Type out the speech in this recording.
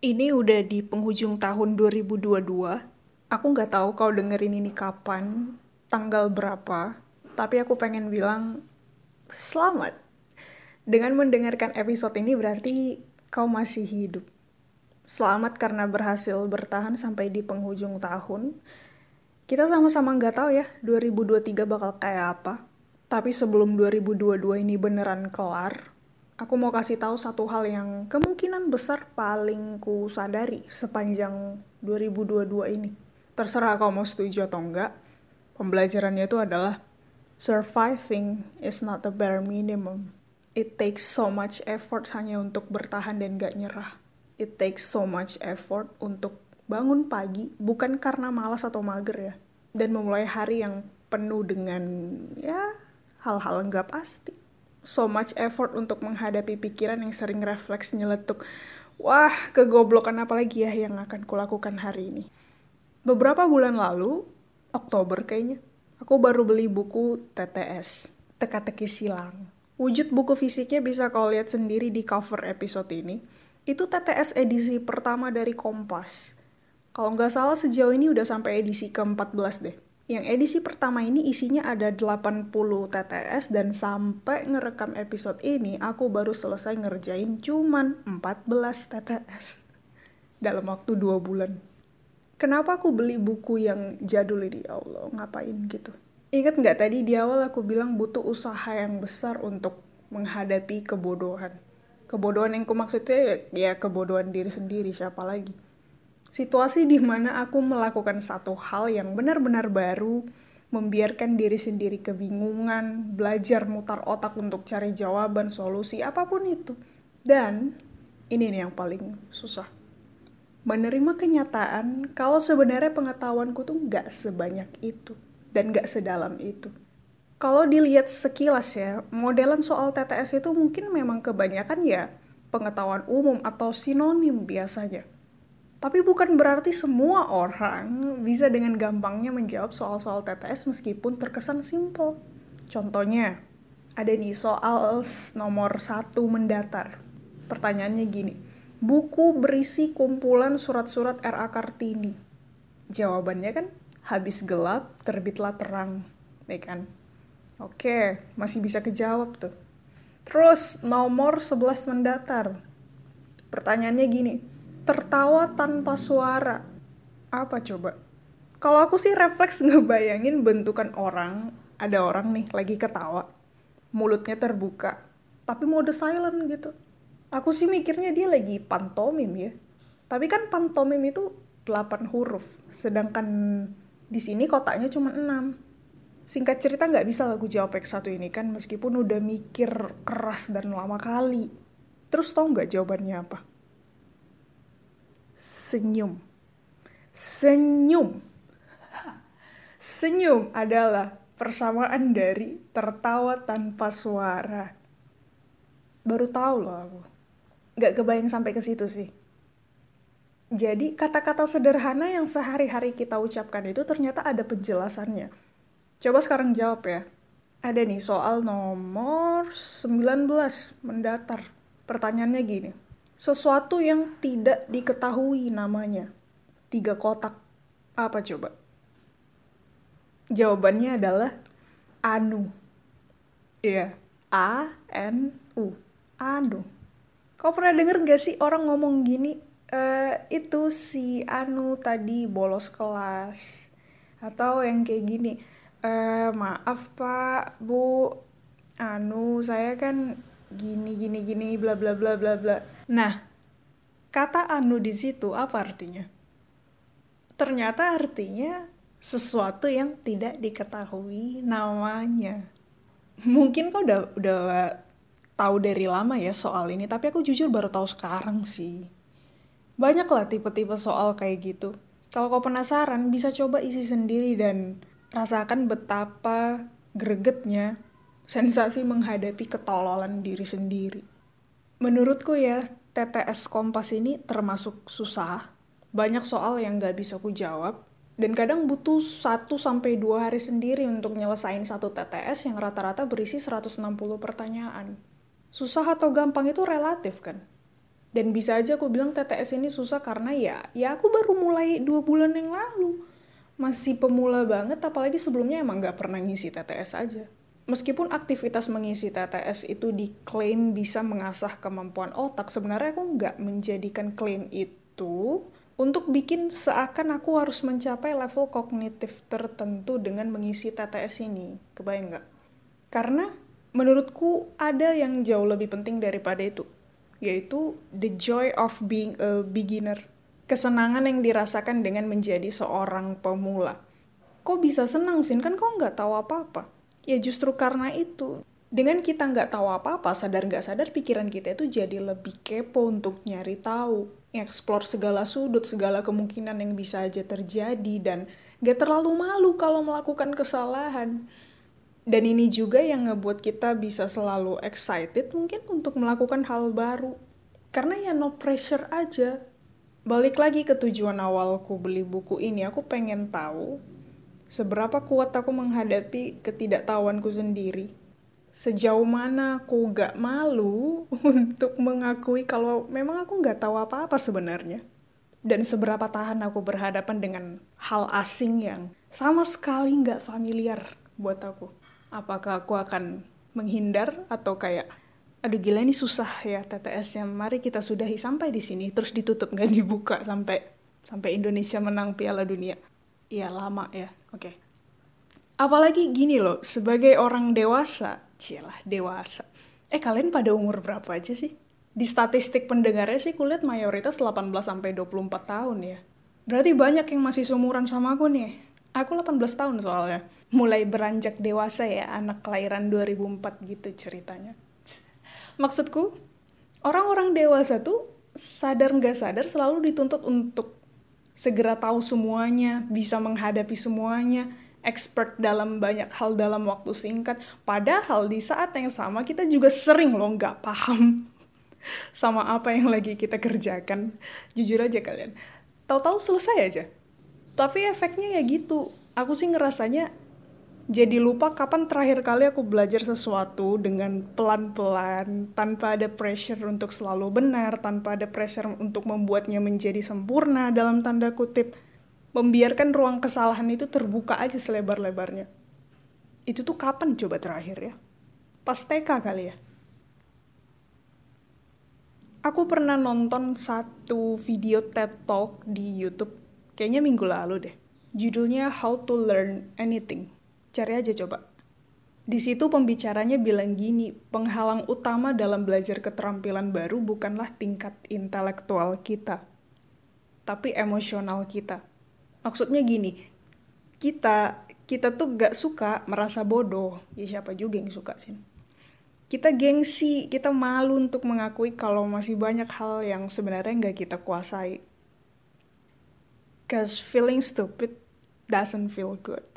Ini udah di penghujung tahun 2022. Aku nggak tahu kau dengerin ini kapan, tanggal berapa, tapi aku pengen bilang selamat. Dengan mendengarkan episode ini berarti kau masih hidup. Selamat karena berhasil bertahan sampai di penghujung tahun. Kita sama-sama nggak tahu ya 2023 bakal kayak apa. Tapi sebelum 2022 ini beneran kelar, aku mau kasih tahu satu hal yang kemungkinan besar paling ku sadari sepanjang 2022 ini. Terserah kau mau setuju atau enggak, pembelajarannya itu adalah surviving is not the bare minimum. It takes so much effort hanya untuk bertahan dan gak nyerah. It takes so much effort untuk bangun pagi bukan karena malas atau mager ya. Dan memulai hari yang penuh dengan ya hal-hal nggak pasti. So much effort untuk menghadapi pikiran yang sering refleks nyeletuk. Wah, kegoblokan apa lagi ya yang akan kulakukan hari ini. Beberapa bulan lalu, Oktober kayaknya, aku baru beli buku TTS, Teka-teki Silang. Wujud buku fisiknya bisa kau lihat sendiri di cover episode ini. Itu TTS edisi pertama dari Kompas. Kalau nggak salah sejauh ini udah sampai edisi ke-14 deh. Yang edisi pertama ini isinya ada 80 TTS dan sampai ngerekam episode ini aku baru selesai ngerjain cuman 14 TTS dalam waktu 2 bulan. Kenapa aku beli buku yang jadul ini? Ya Allah, ngapain gitu? Ingat nggak tadi di awal aku bilang butuh usaha yang besar untuk menghadapi kebodohan. Kebodohan yang ku maksudnya ya, ya kebodohan diri sendiri, siapa lagi? Situasi di mana aku melakukan satu hal yang benar-benar baru, membiarkan diri sendiri kebingungan, belajar mutar otak untuk cari jawaban, solusi, apa pun itu. Dan ini nih yang paling susah. Menerima kenyataan kalau sebenarnya pengetahuanku tuh nggak sebanyak itu dan nggak sedalam itu. Kalau dilihat sekilas ya, modelan soal TTS itu mungkin memang kebanyakan ya pengetahuan umum atau sinonim biasanya tapi bukan berarti semua orang bisa dengan gampangnya menjawab soal-soal TTS meskipun terkesan simple. Contohnya, ada nih soal nomor satu mendatar. Pertanyaannya gini, buku berisi kumpulan surat-surat R.A. Kartini. Jawabannya kan, habis gelap, terbitlah terang. Ya kan? Oke, masih bisa kejawab tuh. Terus, nomor 11 mendatar. Pertanyaannya gini, tertawa tanpa suara. Apa coba? Kalau aku sih refleks ngebayangin bentukan orang, ada orang nih lagi ketawa, mulutnya terbuka, tapi mode silent gitu. Aku sih mikirnya dia lagi pantomim ya. Tapi kan pantomim itu 8 huruf, sedangkan di sini kotaknya cuma 6. Singkat cerita nggak bisa lagu jawab X1 ini kan, meskipun udah mikir keras dan lama kali. Terus tau nggak jawabannya apa? Senyum. Senyum. Senyum adalah persamaan dari tertawa tanpa suara. Baru tahu loh aku. Gak kebayang sampai ke situ sih. Jadi kata-kata sederhana yang sehari-hari kita ucapkan itu ternyata ada penjelasannya. Coba sekarang jawab ya. Ada nih soal nomor 19 mendatar. Pertanyaannya gini sesuatu yang tidak diketahui namanya. Tiga kotak. Apa coba? Jawabannya adalah anu. Iya, A N U. Anu. Kau pernah denger gak sih orang ngomong gini? E, itu si Anu tadi bolos kelas. Atau yang kayak gini. E, maaf pak, bu. Anu, saya kan gini gini gini bla bla bla bla bla. Nah, kata anu di situ apa artinya? Ternyata artinya sesuatu yang tidak diketahui namanya. Mungkin kau udah udah tahu dari lama ya soal ini, tapi aku jujur baru tahu sekarang sih. Banyak lah tipe-tipe soal kayak gitu. Kalau kau penasaran, bisa coba isi sendiri dan rasakan betapa gregetnya sensasi menghadapi ketololan diri sendiri. Menurutku ya, TTS Kompas ini termasuk susah. Banyak soal yang gak bisa ku jawab. Dan kadang butuh 1-2 hari sendiri untuk nyelesain satu TTS yang rata-rata berisi 160 pertanyaan. Susah atau gampang itu relatif kan? Dan bisa aja aku bilang TTS ini susah karena ya, ya aku baru mulai dua bulan yang lalu. Masih pemula banget, apalagi sebelumnya emang nggak pernah ngisi TTS aja. Meskipun aktivitas mengisi TTS itu diklaim bisa mengasah kemampuan otak, sebenarnya aku nggak menjadikan klaim itu untuk bikin seakan aku harus mencapai level kognitif tertentu dengan mengisi TTS ini. Kebayang nggak? Karena menurutku ada yang jauh lebih penting daripada itu yaitu the joy of being a beginner. Kesenangan yang dirasakan dengan menjadi seorang pemula. Kok bisa senang sih? Kan kau nggak tahu apa-apa. Ya justru karena itu. Dengan kita nggak tahu apa-apa, sadar nggak sadar pikiran kita itu jadi lebih kepo untuk nyari tahu. Explore segala sudut, segala kemungkinan yang bisa aja terjadi, dan nggak terlalu malu kalau melakukan kesalahan dan ini juga yang ngebuat kita bisa selalu excited mungkin untuk melakukan hal baru. Karena ya no pressure aja. Balik lagi ke tujuan awalku beli buku ini, aku pengen tahu seberapa kuat aku menghadapi ketidaktahuanku sendiri. Sejauh mana aku gak malu untuk mengakui kalau memang aku gak tahu apa-apa sebenarnya. Dan seberapa tahan aku berhadapan dengan hal asing yang sama sekali gak familiar buat aku? Apakah aku akan menghindar atau kayak aduh gila ini susah ya TTS-nya mari kita sudahi sampai di sini. Terus ditutup nggak dibuka sampai sampai Indonesia menang Piala Dunia. Ya lama ya oke. Okay. apalagi gini loh sebagai orang dewasa cilah dewasa. Eh kalian pada umur berapa aja sih? Di statistik pendengarnya sih kulihat mayoritas 18 sampai 24 tahun ya. Berarti banyak yang masih seumuran sama aku nih. Aku 18 tahun soalnya. Mulai beranjak dewasa ya, anak kelahiran 2004 gitu ceritanya. Maksudku, orang-orang dewasa tuh sadar nggak sadar selalu dituntut untuk segera tahu semuanya, bisa menghadapi semuanya, expert dalam banyak hal dalam waktu singkat. Padahal di saat yang sama kita juga sering loh nggak paham sama apa yang lagi kita kerjakan. Jujur aja kalian, tahu-tahu selesai aja. Tapi efeknya ya gitu. Aku sih ngerasanya jadi lupa kapan terakhir kali aku belajar sesuatu dengan pelan-pelan, tanpa ada pressure untuk selalu benar, tanpa ada pressure untuk membuatnya menjadi sempurna dalam tanda kutip. Membiarkan ruang kesalahan itu terbuka aja selebar-lebarnya. Itu tuh kapan coba terakhir ya? Pas TK kali ya? Aku pernah nonton satu video TED Talk di YouTube, kayaknya minggu lalu deh. Judulnya How to Learn Anything Cari aja coba. Di situ pembicaranya bilang gini, penghalang utama dalam belajar keterampilan baru bukanlah tingkat intelektual kita, tapi emosional kita. Maksudnya gini, kita kita tuh gak suka merasa bodoh. Ya siapa juga yang suka sih? Kita gengsi, kita malu untuk mengakui kalau masih banyak hal yang sebenarnya gak kita kuasai. Cause feeling stupid doesn't feel good.